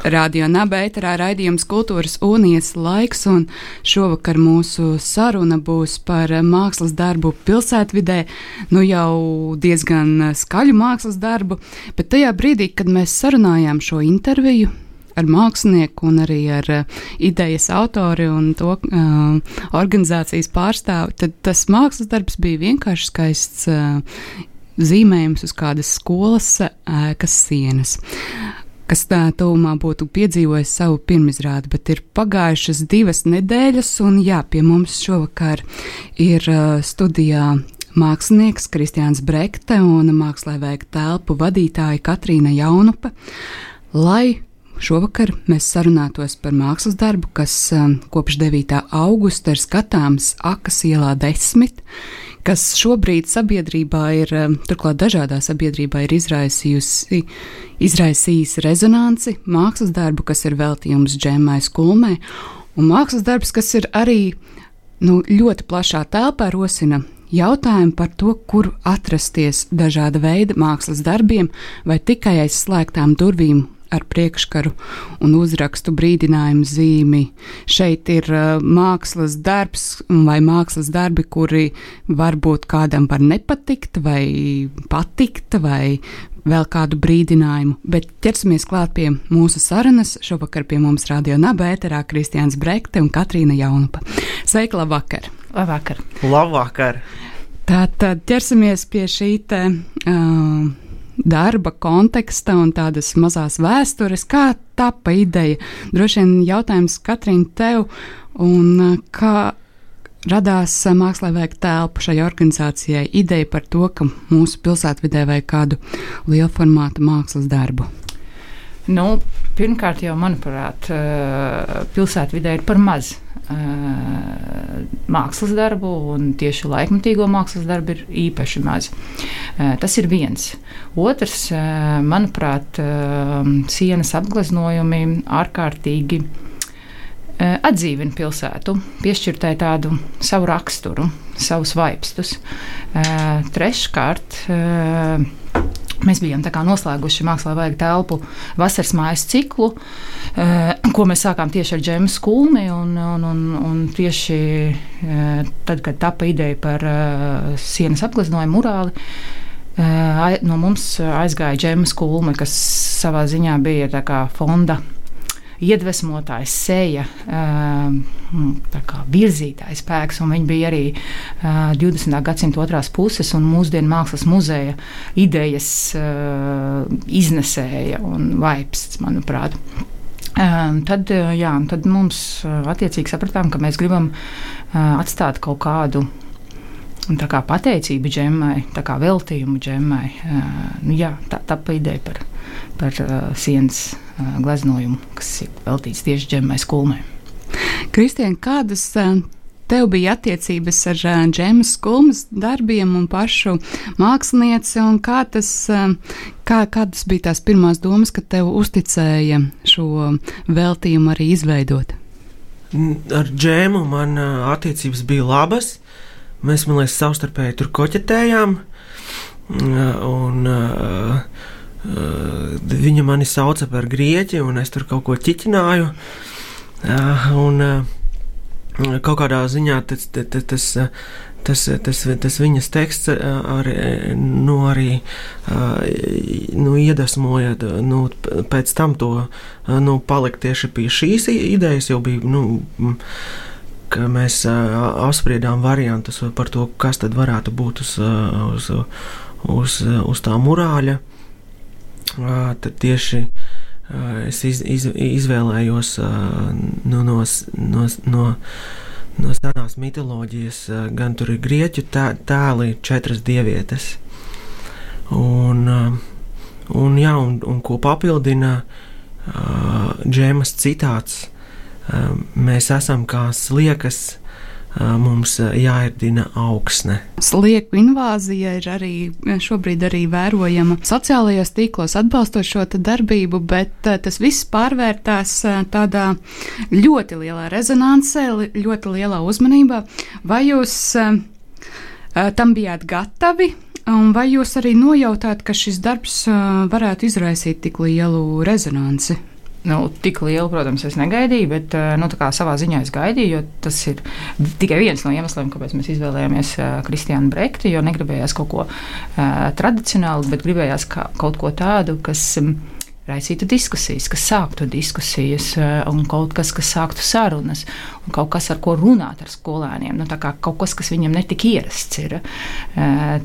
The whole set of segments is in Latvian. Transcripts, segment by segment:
Radio Nabērā raidījums Kultūras unijas laiks, un šovakar mūsu saruna būs par mākslas darbu pilsētvidē. Nu jau diezgan skaļu mākslas darbu, bet tajā brīdī, kad mēs sarunājām šo interviju, ar mākslinieku un arī ar uh, idejas autori un to uh, organizācijas pārstāvi, tad tas mākslas darbs bija vienkārši skaists uh, zīmējums uz kādas skolas ēkas sienas kas tā tūmā būtu piedzīvojis savu pirmizrādi, bet ir pagājušas divas nedēļas, un jā, pie mums šovakar ir uh, studijā mākslinieks Kristiāns Brekte un mākslā veikta telpu vadītāja Katrīna Jaunupa, lai Šovakar mēs sarunātos par mākslas darbu, kas um, kopš 9. augusta ir skatāms Akas ielā 10, kas šobrīd sabiedrībā ir, um, turklāt dažādā sabiedrībā ir izraisījusi, izraisījis rezonanci, mākslas darbu, kas ir veltījums džemai skulmē, un mākslas darbs, kas ir arī nu, ļoti plašā telpā rosina jautājumu par to, kur atrasties dažāda veida mākslas darbiem vai tikai aiz slēgtām durvīm ar priekškaru un uzrakstu brīdinājumu zīmi. Šeit ir uh, mākslas darbs vai mākslas darbi, kuri varbūt kādam var nepatikt vai patikt vai vēl kādu brīdinājumu, bet ķersimies klāt pie mūsu sarunas. Šovakar pie mums radio nabērā Kristiāns Brekte un Katrīna Jaunupa. Sveika, labvakar! Labvakar! Labvakar. Tātad ķersimies pie šī te. Uh, darba konteksta un tādas mazās vēstures, kā tapa ideja. Droši vien jautājums Katrīna tev, un kā radās mākslā vajag telpu šai organizācijai, ideja par to, ka mūsu pilsētvidē vajag kādu lielu formātu mākslas darbu. Nu, pirmkārt, jau manuprāt, pilsētvidē ir par maz mākslas darbu, un tieši laikmatīgo mākslas darbu ir īpaši maz. Tas ir viens. Otrs, manuprāt, sienas apgleznojumi ārkārtīgi atdzīvina pilsētu, piešķirtai tādu savu raksturu, savus vaipstus. Treškārt, Mēs bijām noslēguši mākslā vajag telpu vasaras mājas ciklu, eh, ko mēs sākām tieši ar Džēmu Skulni. Un, un, un, un tieši eh, tad, kad tapa ideja par eh, sienas apgleznojumu murāli, no mums aizgāja Džēmas Kulme, kas savā ziņā bija fonda iedvesmotājs, seja, virzītājs spēks. Viņa bija arī 20. gadsimta otrās puses un mūsdienu mākslas muzeja idejas iznesēja un vaipsts, manuprāt. Tad, jā, tad mums attiecīgi sapratām, ka mēs gribam atstāt kaut kādu tā kā pateicību džemai, tā kā veltījumu džemai. Nu, jā, tā tā ideja par, par sienas gleznojumu, kas ir veltīts tieši džemai skulmē. Kristien, kādas tev bija attiecības ar džemas skulmas darbiem un pašu mākslinieci, un kā tas, kā, kādas bija tās pirmās domas, kad tev uzticēja šo veltījumu arī izveidot? Ar džēmu man attiecības bija labas. Mēs, man liekas, savstarpēji tur koķetējām. Un, uh, Uh, viņa mani sauca par grieķi, un es tur kaut ko ķiķināju. Uh, un, uh, kaut kādā ziņā tas, tas, tas, tas, tas, tas viņas teksts arī, nu, arī nu, iedvesmoja nu, pēc tam to nu, palikt tieši pie šīs idejas, jau bija. Nu, ka mēs apspriedām variantus par to, kas tad varētu būt uz, uz, uz, uz tā murāļa tad tieši es iz, iz, izvēlējos nu, no, no, no, no senās mitoloģijas, gan tur ir grieķu tēli, četras dievietes. Un, un, jā, un, un ko papildina džēmas citāts, mēs esam kā sliekas mums jāirdina augsne. Slieku invāzija ir arī šobrīd arī vērojama sociālajos tīklos atbalstot šo darbību, bet tas viss pārvērtās tādā ļoti lielā rezonansē, ļoti lielā uzmanībā. Vai jūs tam bijāt gatavi? Un vai jūs arī nojautāt, ka šis darbs varētu izraisīt tik lielu rezonanci? Nu, tik lielu, protams, es negaidīju, bet eh, nu, savā ziņā es gaidīju, jo tas ir tikai viens no iemesliem, kāpēc mēs izvēlējāmies Kristiānu Brekti. Jo negribējās kaut ko uh, tradicionālu, bet gribējās kaut ko tādu, kas. Um, raisītu diskusijas, kas sāktu diskusijas, eh, un kaut kas, kas sāktu sarunas, un kaut kas, ar ko runāt ar skolēniem. Nu, kaut kas, kas viņam netika ierasts. Ir. Eh,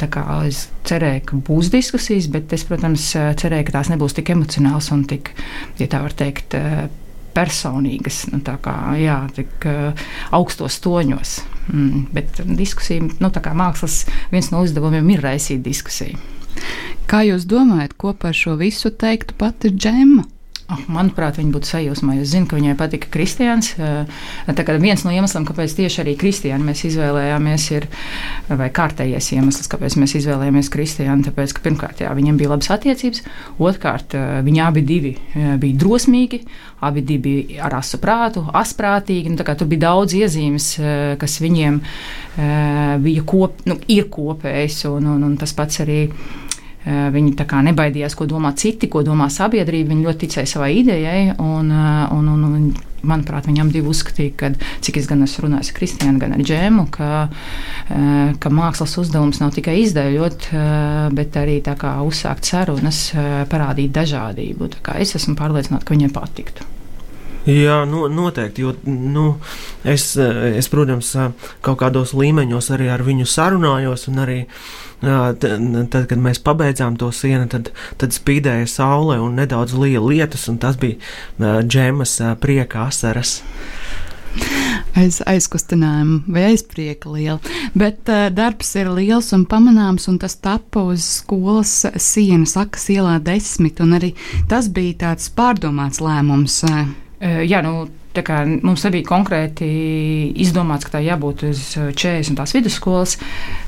es cerēju, ka būs diskusijas, bet es, protams, cerēju, ka tās nebūs tik emocionālas un tik, ja tā var teikt, eh, personīgas, nu, kā, jā, tik uh, augstos toņos. Mm, bet diskusija, nu, kā mākslas viens no uzdevumiem ir raisīt diskusiju. Kā jūs domājat, ko par šo visu teiktu pati Džemma? Oh, manuprāt, viņa būtu sajūsmā. Es zinu, ka viņai patika Kristians. Eh, viens no iemesliem, kāpēc tieši arī Kristiānu mēs izvēlējāmies, ir vai kārtējais iemesls, kāpēc mēs izvēlējāmies Kristiānu. Tāpēc, ka pirmkārt, jā, viņiem bija labas attiecības, otrkārt, eh, viņi abi divi eh, bija drosmīgi, abi bija ar asu prātu, asprātīgi. Nu, tur bija daudz iezīmes, kas viņiem bija kop, nu, ir kopējis, un, un, un tas pats arī viņi nebaidījās, ko domā citi, ko domā sabiedrība. Viņi ļoti ticēja savai idejai. Un, eh, un, un, un, manuprāt, viņam divi uzskatīja, ka, cik es gan esmu runājis ar Kristiānu, gan ar Džēmu, ka, eh, ka mākslas uzdevums nav tikai izdevot, bet arī uzsākt sarunas, parādīt dažādību. Es esmu pārliecināta, ka viņiem patiktu. Jā, no, noteikti. Jo, nu, es, es, protams, kaut kādos līmeņos arī ar viņu sarunājos, un arī tad, kad mēs pabeidzām to sienu, tad, tad spīdēja saule un nedaudz lija lietus, un tas bija džemas prieka asaras aiz, aizkustinājumu vai aizprieka liela. Bet uh, darbs ir liels un pamanāms, un tas tappa uz skolas sienas, Akas ielā desmit, arī tas bija tāds pārdomāts lēmums. Uh, Jā, nu, kā, mums nebija konkrēti izdomāts, ka tā jābūt uz 40 tās vidusskolas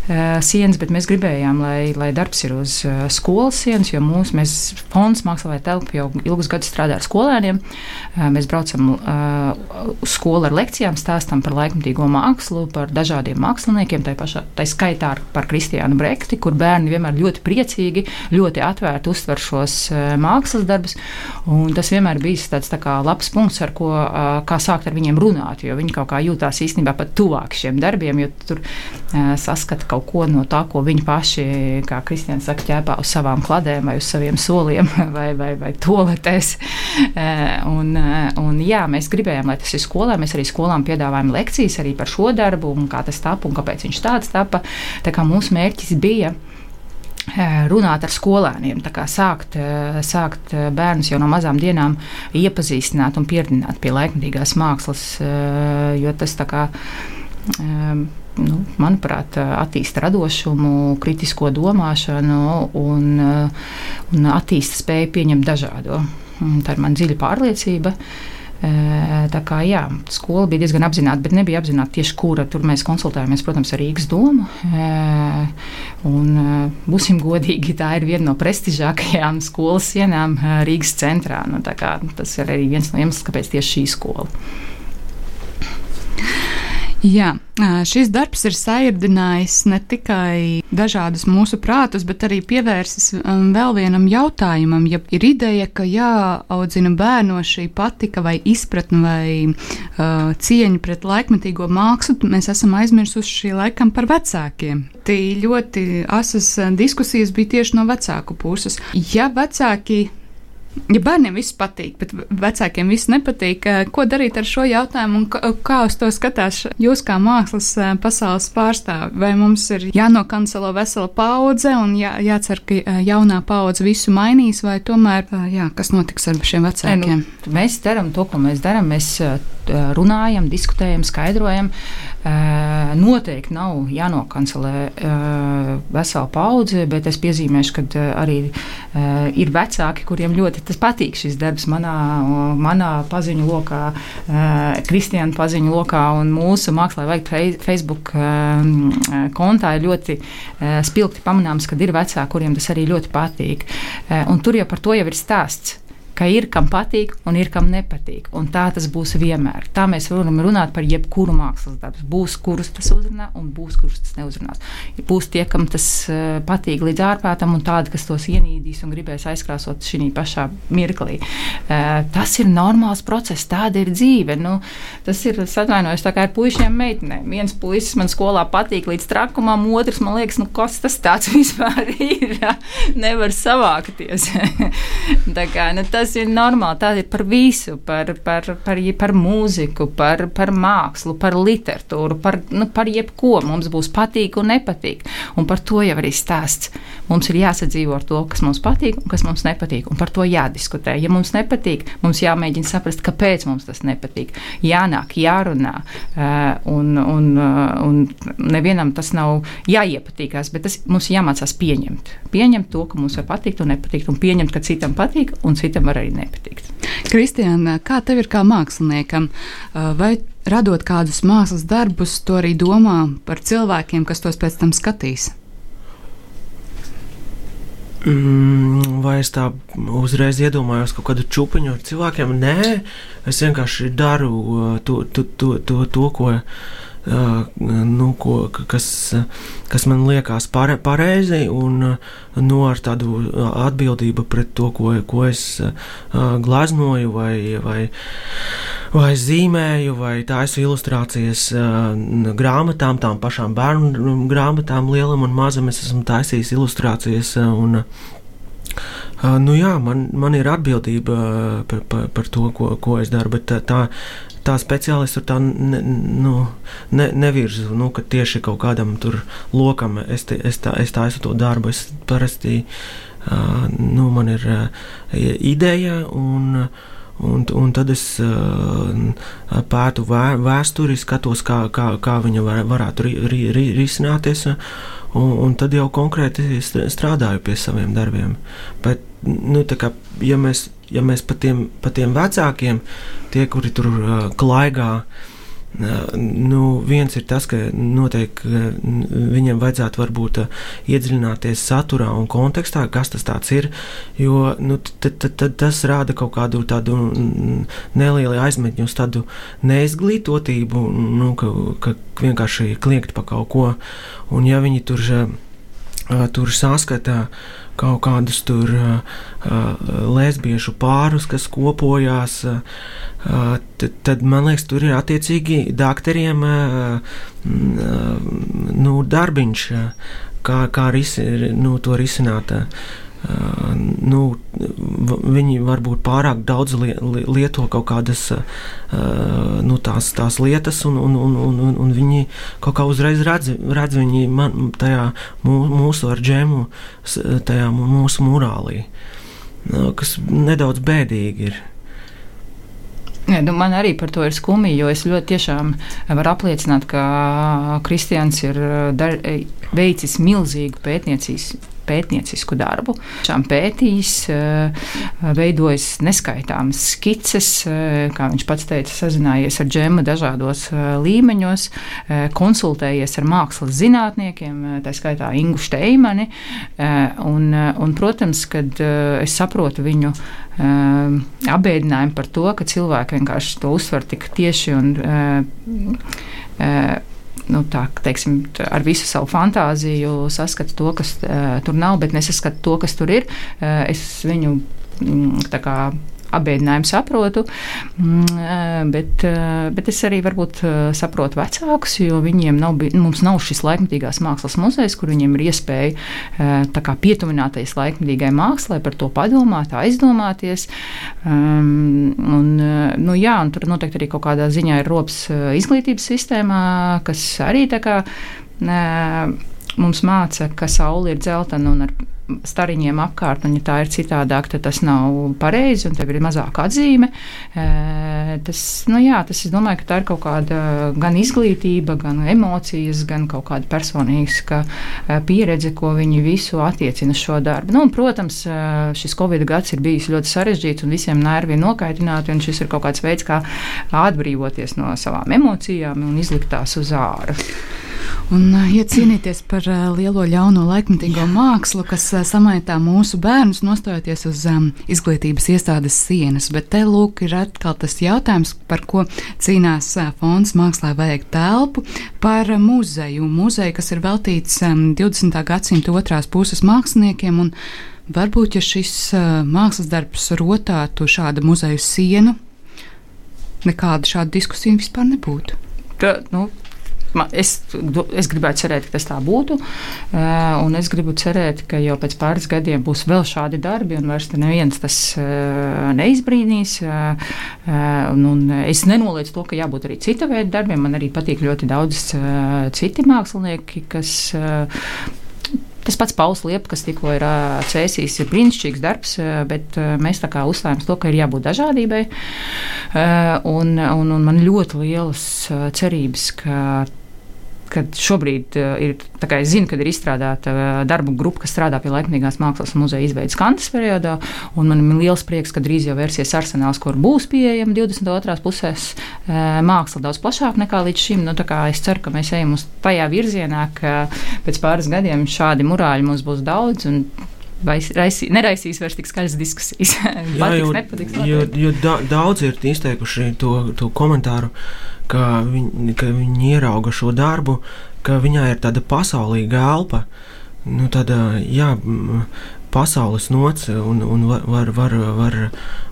sienas, bet mēs gribējām, lai, lai darbs ir uz uh, skolas sienas, jo mūsu fonds Mākslā telpa jau ilgus gadus strādā ar skolēniem. Uh, mēs braucam uz skolu ar lekcijām, stāstam par laikmatīgo mākslu, par dažādiem māksliniekiem, tā, pašā, tā skaitā par Kristiānu Brekti, kur bērni vienmēr ļoti priecīgi, ļoti atvērti uztver šos mākslas darbus. Tas vienmēr bijis tāds tā kā labs punkts, ar ko sākt ar viņiem runāt, jo viņi kaut kā jūtās īstenībā pat tuvāk šiem darbiem, jo tur saskata kaut ko no tā, ko viņi paši, kā Kristians saka, ķēpā uz savām kladēm vai uz saviem soliem vai, vai, vai toletēs. Un, un jā, mēs gribējām, lai tas ir skolā. Mēs arī skolām piedāvājam lekcijas arī par šo darbu kā tas tapa un kāpēc viņš tāds tapa. Tā kā mūsu mērķis bija runāt ar skolēniem, sākt, sākt bērnus jau no mazām dienām iepazīstināt un pieredzināt pie laikmatīgās mākslas, jo tas tā kā. Nu, manuprāt, attīsta radošumu, kritisko domāšanu un, un attīsta spēju pieņemt dažādo. Tā ir mana dziļa pārliecība. Uh, Tā kā jā, skola bija diezgan apzināta, bet nebija apzināta tieši kura. Tur mēs konsultējāmies, protams, ar Rīgas domu. Un, būsim godīgi, tā ir viena no prestižākajām skolas sienām Rīgas centrā. Nu, tas ir arī viens no iemesliem, kāpēc tieši šī skola. Jā, šis darbs ir sairdinājis ne tikai dažādus mūsu prātus, bet arī pievērsis vēl vienam jautājumam. Ja ir ideja, ka jāaudzina bērno šī patika vai izpratne vai uh, cieņa pret laikmetīgo mākslu, mēs esam aizmirsuši laikam par vecākiem. Tī ļoti asas diskusijas bija tieši no vecāku puses. Ja vecāki ja bērniem viss patīk, bet vecākiem viss nepatīk, eh, ko darīt ar šo jautājumu un kā uz to skatās jūs kā mākslas eh, pasaules pārstāvi? Vai mums ir jānokancelo vesela paudze un jā, jācer, ka eh, jaunā paudze visu mainīs, vai tomēr, jā, kas notiks ar šiem vecākiem? E, nu, mēs darām to, ko mēs darām. Mēs runājam, diskutējam, skaidrojam. Noteikti nav jānokancelē vesela paudze, bet es piezīmēšu, ka arī ir vecāki, kuriem ļoti patīk šis darbs manā, manā paziņu lokā, Kristiāna paziņu lokā un mūsu mākslā vajag Facebook kontā ir ļoti spilgti pamanāms, ka ir vecāki, kuriem tas arī ļoti patīk. Un tur jau par to jau ir stāsts ka ir kam patīk un ir kam nepatīk. Un tā tas būs vienmēr. Tā mēs varam runāt par jebkuru mākslas darbu. Būs, kurus tas uzrunā, un būs, kurus tas neuzrunās. Būs tie, kam tas uh, patīk līdz ārprātam, un tādi, kas tos ienīdīs un gribēs aizkrāsot šī pašā mirklī. Uh, tas ir normāls process, tāda ir dzīve. Nu, tas ir atvainojos tā kā ar puišiem meitenēm. Viens puisis man skolā patīk līdz trakumam, otrs man liekas, nu, kas tas tāds vispār ir. Nevar savākties. kā, nu, tas tas ir normāli. Tā ir par visu, par, par, par, par mūziku, par, par mākslu, par literatūru, par, nu, par jebko. Mums būs patīk un nepatīk. Un par to jau arī stāsts. Mums ir jāsadzīvo ar to, kas mums patīk un kas mums nepatīk. Un par to jādiskutē. Ja mums nepatīk, mums jāmēģina saprast, kāpēc mums tas nepatīk. Jānāk, jārunā. Uh, un, un, uh, un nevienam tas nav jāiepatīkās, bet tas mums jāmācās pieņemt. Pieņemt to, ka mums var patikt un nepatikt, un pieņemt, ka citam patīk un citam var var arī nepatikt. Kristiāna, kā tev ir kā māksliniekam? Vai radot kādus mākslas darbus, to arī domā par cilvēkiem, kas tos pēc tam skatīs? Mm, vai es tā uzreiz iedomājos kaut kādu čūpiņu ar cilvēkiem? Nē, es vienkārši daru to, to, to, to, to ko nu, ko, kas, kas man liekas pare, pareizi, un nu, ar tādu atbildību pret to, ko, ko es glaznoju, vai, vai, vai zīmēju, vai taisu ilustrācijas grāmatām, tām pašām bērnu grāmatām, lielam un mazam. Es esmu taisījis ilustrācijas. Un, nu jā, man, man ir atbildība par, par, par to, ko, ko es daru, bet tā, tā, speciālisti tur tā ne, nu, ne, nevirzu, nu, ka tieši kaut kādam tur lokam es, te, es, tā, es tā esmu to darbu. Es parasti, uh, nu, man ir uh, ideja un. Un, un tad es uh, pētu vē, vēsturi, skatos, kā, kā, kā viņa var, varētu ri, ri, ri, risināties, un, un tad jau konkrēti strādāju pie saviem darbiem. Bet, nu, kā, ja mēs ja mēs pa tiem, pa tiem vecākiem, tie, kuri tur uh, klaigā, uh, nu, viens ir tas, ka noteikti viņiem vajadzētu varbūt iedziļināties saturā un kontekstā, kas tas ir. Jo nu, tad, tad, tad tas rāda kaut kādu tādu nelielu aizmetņu uz tādu neizglītotību, nu, ka, ka vienkārši kliegt pa kaut ko. Un ja viņi tur, tur saskata kaut kādus tur lesbiešu pārus, kas kopojās, tad, man liekas, tur ir attiecīgi doktoriem nu, darbiņš, kā, kā risi, nu, to risināt. Nu, viņi varbūt pārāk daudz lieto kaut kādas nu, tās, tās lietas, un, un, un, un, un viņi kaut kā uzreiz redz, redz viņi man, tajā mūsu ar džēmu, tajā mūsu morālī, uh, kas nedaudz bēdīgi ir. Ja, nu man arī par to ir skumji, jo es ļoti tiešām varu apliecināt, ka Kristians ir dar, veicis milzīgu pētniecības pētniecisku darbu. Šām pētījis, eh, veidojis neskaitāmas skices, eh, kā viņš pats teica, sazinājies ar džemu dažādos eh, līmeņos, konsultējies ar mākslas zinātniekiem, tā skaitā Ingu Steimani. Un, un, protams, kad es saprotu viņu apbēdinājumu par to, ka cilvēki vienkārši to uztver tik tieši un nu, tā, teiksim, ar visu savu fantāziju saskatu to, kas uh, tur nav, bet nesaskatu to, kas tur ir. Uh, es viņu mm, tā kā apbēdinājumu saprotu, mm, bet, bet es arī varbūt saprotu vecākus, jo viņiem nav, mums nav šis laikmatīgās mākslas muzejs, kur viņiem ir iespēja pietuvināties laikmatīgai mākslai, par to padomāt, aizdomāties. Um, un, nu, jā, un tur noteikti arī kaut kādā ziņā ir rops izglītības sistēmā, kas arī tā kā mums māca, ka saule ir dzeltena un ar stariņiem apkārt, un ja tā ir citādāk, tad tas nav pareizi, un tev ir mazāka atzīme. Tas, nu jā, tas, es domāju, ka tā ir kaut kāda gan izglītība, gan emocijas, gan kaut kāda personīga pieredze, ko viņi visu attiecina uz šo darbu. Nu, un, protams, šis Covid gads ir bijis ļoti sarežģīts un visiem nervi ir nokaitināti, un šis ir kaut kāds veids, kā atbrīvoties no savām emocijām un izlikt tās uz ārā. Un, ja cīnīties par lielo ļauno laikmatīgo mākslu, kas samaitā mūsu bērnus, nostojoties uz um, izglītības iestādes sienas, bet te lūk ir atkal tas jautājums, par ko cīnās fonds mākslā vajag telpu, par muzeju. Muzeju, kas ir veltīts um, 20. gadsimta otrās puses māksliniekiem, un varbūt, ja šis uh, mākslas darbs rotātu šāda muzeju sienu, nekāda šāda diskusija vispār nebūtu. Tā, nu, Es, es gribētu cerēt, ka tas tā būtu. Un es gribu cerēt, ka jau pēc pāris gadiem būs vēl šādi darbi, un vairs neviens tas neizbrīnīs. Un, un es nenoliedzu to, ka jābūt arī cita veida darbiem. Man arī patīk ļoti daudz citi mākslinieki, kas Tas pats Pauls Liepa, kas tikko ir cēsījis, ir brīnišķīgs darbs, bet mēs tā kā uzstājam to, ka ir jābūt dažādībai. Un, un, un man ļoti lielas cerības, ka kad šobrīd uh, ir, es zinu, kad ir izstrādāta uh, darba grupa, kas strādā pie laikmīgās mākslas muzeja izveidas kantas periodā, un man ir liels prieks, ka drīz jau versijas arsenāls, kur būs pieejama 22. pusēs uh, māksla daudz plašāk nekā līdz šim. Nu, es ceru, ka mēs ejam uz tajā virzienā, ka pēc pāris gadiem šādi murāļi mums būs daudz. Vai raisī, neraisīs vairs tik skaļas diskusijas? Jā, patiks, jo, nepatiks, jo, jo da, daudz ir izteikuši to, to komentāru, ka viņi, ka viņi ierauga šo darbu, ka viņai ir tāda pasaulīga elpa. Nu, tāda, jā, pasaules nots un, un var, var, var,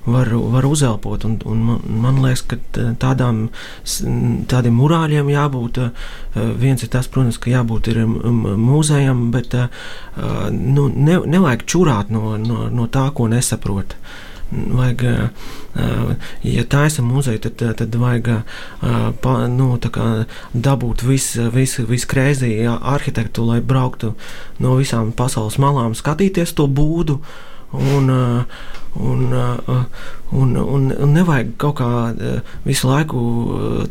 var, var, uzelpot. Un, un man, man liekas, ka tādām, tādiem murāļiem jābūt. Viens ir tas, protams, ka jābūt mūzejam, bet nu, ne, nevajag čurāt no, no, no tā, ko nesaprot. Vajag, ja taisa muzeja, tad, tad vajag pa, nu, dabūt visu vis, vis krēzīju arhitektu, lai brauktu no visām pasaules malām, skatīties to būdu. Un, un, un, un, un nevajag kaut kā visu laiku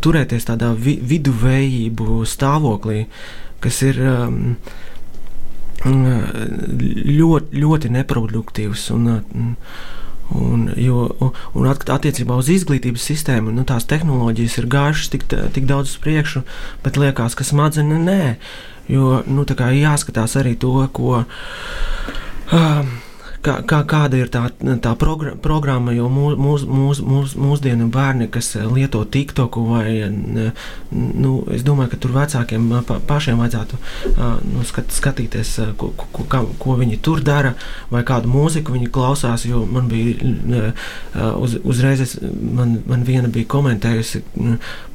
turēties tādā vi, viduvējību stāvoklī, kas ir ļoti, ļoti neproduktīvs. Un, Un, jo, un attiecībā uz izglītības sistēmu nu, tās tehnoloģijas ir gājušas tik, tik daudz uz priekšu, bet liekas, ka smadzenes nē. Jo nu, jāskatās arī to, ko. Um, kā, kā, kāda ir tā, tā progr programma, jo mūs, mūs, mūs, mūs, mūsdienu bērni, kas lieto TikToku, vai nu, es domāju, ka tur vecākiem pa, pašiem vajadzētu nu, skat, skatīties, ko, ko, ko, ko viņi tur dara, vai kādu mūziku viņi klausās. Jo man bija uz, uzreiz, es, man, man viena bija komentējusi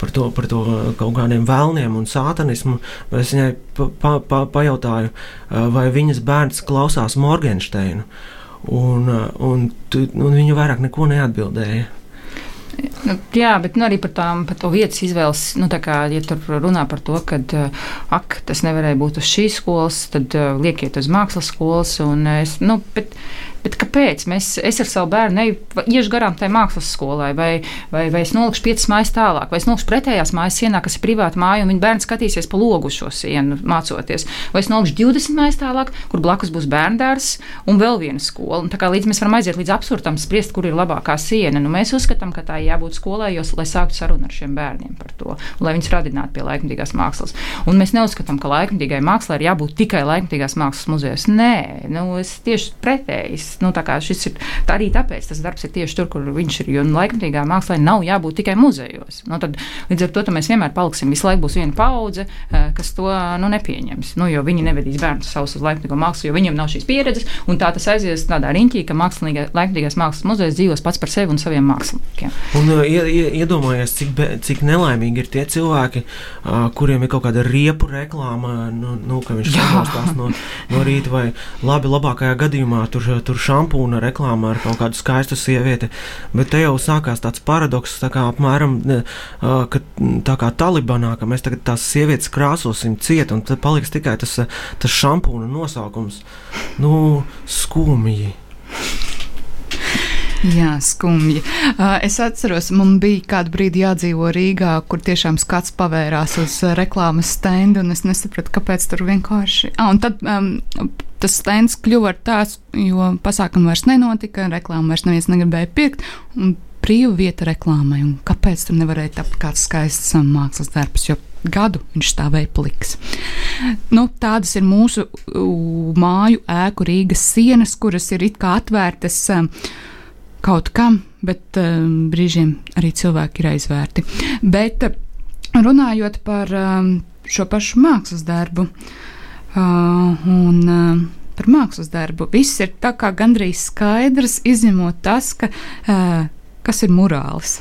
par to, par to kaut kādiem vēlniem un sātanismu. Es viņai pa, pa, pajautāju, vai viņas bērns klausās Morgensteinu. Un, un, un viņa vairāk neko neatbildēja. Nu, jā, bet nu, arī par, tām, par to vietas izvēles. Nu, kā, ja tur runā par to, ka ak, tas nevarēja būt uz šīs skolas, tad uh, liekiet uz mākslas skolas. Un, es, nu, bet, Bet kāpēc? Mēs, es ar savu bērnu iešu garām tai mākslas skolai, vai, vai, vai es nolikšu piecas mājas tālāk, vai es nolikšu pretējās mājas sienā, kas ir privāta māja, un viņa bērns skatīsies pa logu šo sienu, mācoties. Vai es nolikšu 20 mājas tālāk, kur blakus būs bērndārs un vēl viena skola. Un tā kā līdz mēs varam aiziet līdz absurdam, spriest, kur ir labākā siena, nu, mēs uzskatām, ka tā jābūt skolai, jo, lai sāktu sarunu ar šiem bērniem par to, lai viņus radinātu pie laikmatīgās mākslas. Un mēs neuzskatām, ka laikmatīgai mākslai ir jābūt tikai laikmatīgās mākslas muzejos. Nē, nu, es tieši pretēji nu, šis ir tā arī tāpēc tas darbs ir tieši tur, kur viņš ir. Jo nu, laikmatīgā mākslā nav jābūt tikai muzejos. Nu, tad, līdz ar to mēs vienmēr paliksim. Visu laiku būs viena paudze, eh, kas to nu, nepieņems. Nu, jo viņi nevedīs bērnus savus uz laikmatīgo mākslu, jo viņiem nav šīs pieredzes. Un tā tas aizies tādā riņķī, ka laikmatīgās mākslas muzejs dzīvos pats par sevi un saviem māksliniekiem. Un, uh, iedomājies, cik, be, cik nelaimīgi ir tie cilvēki, uh, kuriem ir kaut kāda riepu reklāma, nu, nu, ka viņš samalstās no, no rīta vai labi, labākajā gadījumā tur, tur šampūna reklāmā ar kaut kādu skaistu sievieti. Bet te jau sākās tāds paradoks, tā kā apmēram ka, tā kā Talibanā, ka mēs tagad tās sievietes krāsosim ciet, un tad paliks tikai tas, tas šampūna nosaukums. Nu, skumji. Jā, skumji. Es atceros, man bija kādu brīdi jādzīvo Rīgā, kur tiešām skats pavērās uz reklāmas stendu, un es nesapratu, kāpēc tur vienkārši. Ah, un tad um, tas stends kļuva tāds, jo pasākumu vairs nenotika, reklāmu vairs neviens negribēja pirkt. Brīva vieta reklāmai, un kāpēc tur nevarēja tapt kāds skaists um, mākslas darbs, jo gadu viņš stāvēja pliks. Nu, tādas ir mūsu uh, māju ēku Rīgas sienas, kuras ir it kā atvērtas. Um, kaut kam, bet um, brīžiem arī cilvēki ir aizvērti. Bet uh, runājot par um, šo pašu mākslas darbu uh, un uh, par mākslas darbu, viss ir tā kā gandrīz skaidrs, izņemot tas, ka, uh, kas ir morāls.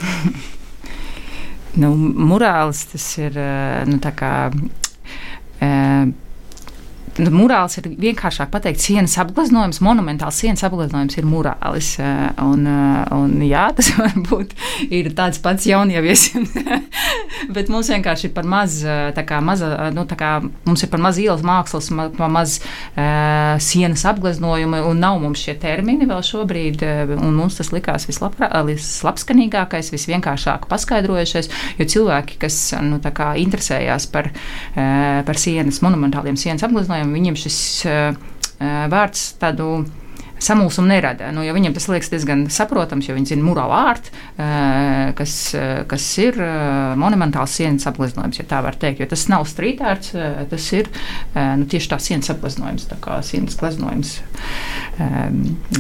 nu, morāls tas ir uh, nu, tā kā. Uh, nu, murāls ir vienkāršāk pateikt, sienas apgleznojums, monumentāls sienas apgleznojums ir murālis. Eh, un, eh, un, jā, tas varbūt ir tāds pats jaunievies, bet mums vienkārši ir par maz, eh, tā kā maza, nu, tā kā mums ir par maz ielas mākslas, par maz uh, sienas apgleznojumi, un nav mums šie termini vēl šobrīd, un mums tas likās vislabskanīgākais, visvienkāršāk paskaidrojušais, jo cilvēki, kas nu, interesējās par, uh, par sienas, monumentāliem sienas apgleznojumiem, viņiem šis vārds tādu samulsumu nerada. Nu, viņam tas liekas diezgan saprotams, jo viņi zina murālu ārtu, kas, kas ir monumentāls sienas apgleznojums, ja tā var teikt. Jo tas nav street ārts, tas ir nu, tieši tā sienas apgleznojums, tā kā sienas gleznojums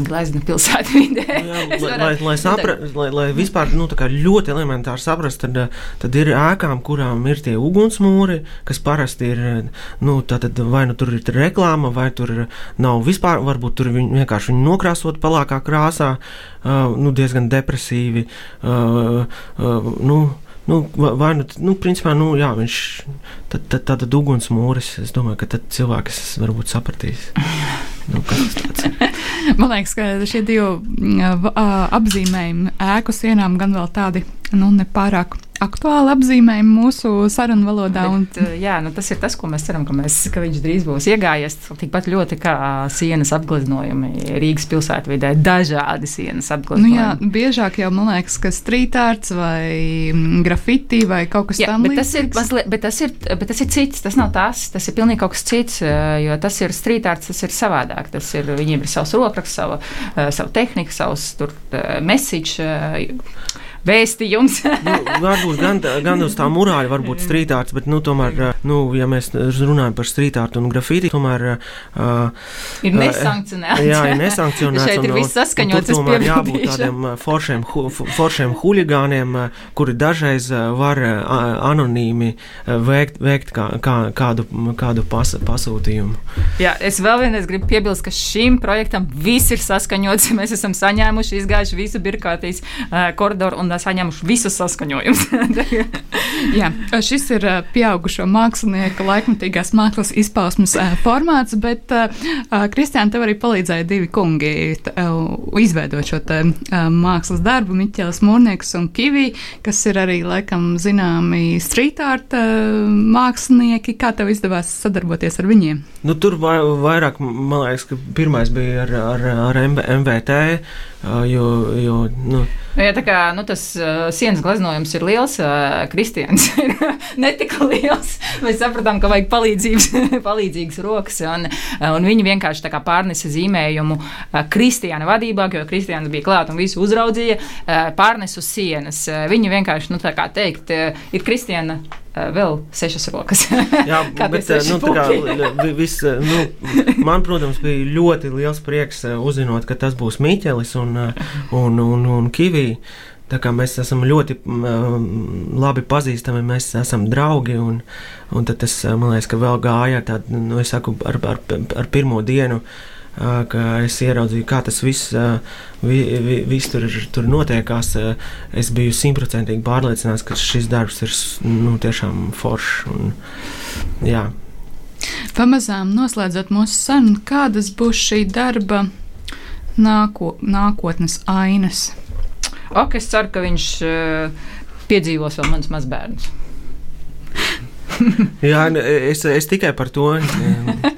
glezna pilsētvidē. Nu lai, lai, lai, sapra, lai, lai vispār nu, ļoti elementāri saprast, tad, tad ir ēkām, kurām ir tie ugunsmūri, kas parasti ir, nu, tātad, vai nu tur ir reklāma, vai tur nav vispār, varbūt tur vienkārši vienkārši viņu nokrāsot pelēkā krāsā, nu, diezgan depresīvi. Nu, Nu, vai nu, nu, principā, nu, jā, viņš tad, tad, tad, tad ugunsmūris, es domāju, ka tad cilvēks varbūt sapratīs. Nu, Man liekas, ka šie divi apzīmējumi ēku sienām gan vēl tādi nu, nepārāk aktuāli apzīmējumi mūsu sarunu valodā. Bet, un... Eh, jā, nu tas ir tas, ko mēs ceram, ka, mēs, ka viņš drīz būs iegājies. Tikpat ļoti kā sienas apgleznojumi Rīgas pilsētvidē, dažādi sienas apgleznojumi. Nu, jā, biežāk jau man liekas, ka strītārts vai mm, grafiti vai kaut kas tāds. Bet, tas ir, bet, tas ir, bet tas ir cits, tas nav tas, tas ir pilnīgi kaut kas cits, eh, jo tas ir strītārts, tas ir savādāk. Tas ir, viņiem ir savs rokraksts, sava, eh, sava tehnika, savs tur message vēstījums. nu, varbūt gan, gan uz tā murāļa, varbūt strīdārts, bet, nu, tomēr, nu, ja mēs runājam par strīdārtu un grafīti, tomēr. Uh, ir nesankcionēts. Jā, ir nesankcionēts. Šeit ir viss saskaņots. Tur tomēr jābūt tādiem foršiem, hu, foršiem huligāniem, kuri dažreiz var anonīmi veikt, veikt kā, kā, kādu, kādu pas, pasūtījumu. Jā, es vēl vienreiz gribu piebilst, ka šim projektam viss ir saskaņots. Mēs esam saņēmuši, izgājuši visu birkātīs koridoru un saņēmuši visus saskaņojumus. Jā, šis ir pieaugušo mākslinieku laikmatīgās mākslas izpausmes formāts, bet Kristiāna tev arī palīdzēja divi kungi izveidot šo mākslas darbu, Miķels Mūrnieks un Kivī, kas ir arī laikam zināmi street art mākslinieki. Kā tev izdevās sadarboties ar viņiem? Nu, tur vairāk, man liekas, ka pirmais bija ar, ar, ar MVT, jo, jo nu, Nu, ja kā nu, tas uh, sienas gleznojums ir liels, uh, Kristians ir netika liels. Mēs sapratām, ka vajag palīdzīgas rokas. Un, uh, un viņi vienkārši pārnesa zīmējumu uh, Kristiāna vadībā, jo Kristians bija klāt un visu uzraudzīja, uh, pārnes uz sienas. Uh, viņi vienkārši, nu, tā kā teikt, uh, ir Kristiāna vēl sešas rokas. Jā, bet nu, kā, vis, nu, man, protams, bija ļoti liels prieks uzzinot, ka tas būs Miķelis un, un, un, un Kivī. Tā kā mēs esam ļoti labi pazīstami, mēs esam draugi. Un, un tas, man liekas, ka vēl gāja ar tādu, nu, es saku, ar, ar, ar pirmo dienu. Uh, ka es ieraudzīju, kā tas viss, vi, vi, viss tur, tur notiekās. Es biju simtprocentīgi pārliecināts, ka šis darbs ir nu, tiešām foršs. Un, jā. Pamazām noslēdzot mūsu sarunu, kādas būs šī darba nāko, nākotnes ainas? Ok, es ceru, ka viņš piedzīvos vēl mans mazbērns. Jā, es, es tikai par to.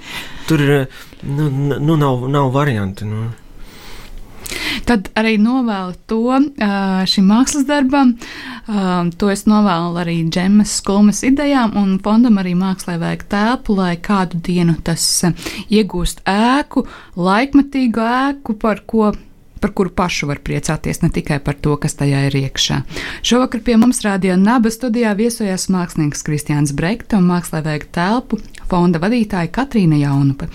Tur nu, nu, nav, nav variantu. Nu. Tad arī novēlu to šim mākslas darbam. To es novēlu arī džemas skulmas idejām, un fondam arī mākslā vajag telpu, lai kādu dienu tas iegūst ēku, laikmatīgu ēku, par ko par kuru pašu var priecāties, ne tikai par to, kas tajā ir iekšā. Šovakar pie mums rādījā Naba studijā viesojās mākslinieks Kristiāns Brekta un vajag telpu fonda vadītāja Katrīna Jaunupa.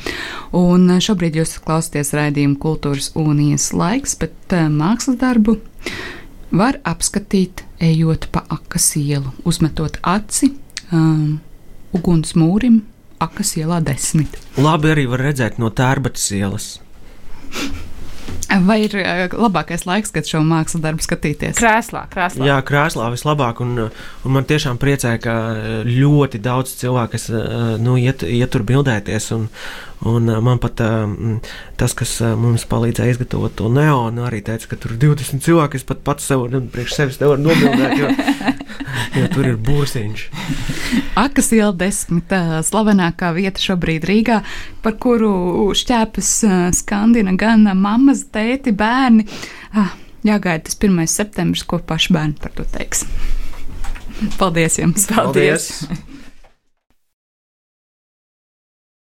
Un šobrīd jūs klausāties raidījumu kultūras unijas laiks, bet uh, mākslas darbu var apskatīt, ejot pa akas ielu, uzmetot aci um, uguns mūrim, akas ielā desmit. Labi arī var redzēt no tērbatas ielas. Vai ir eh, labākais laiks, kad šo mākslas darbu skatīties? Krēslā, krēslā. Jā, krēslā vislabāk. Un, un man tiešām priecē, ka ļoti daudz cilvēku eh, nu, iet, iet tur bildēties. Un, Un uh, man pat tas, kas mums palīdzēja izgatavot to neonu, arī teica, ka tur ir 20 cilvēki. Es pat pats sev, nu, priekš sevis nevaru nobildēt, jo, jo tur ir būrsiņš. Akas iela desmit, slavenākā vieta šobrīd Rīgā, par kuru šķēpas skandina gan mammas, tēti, bērni. Jāgaida tas 1. septembris, ko paši bērni par to teiks. Paldies jums! Paldies! Paldies.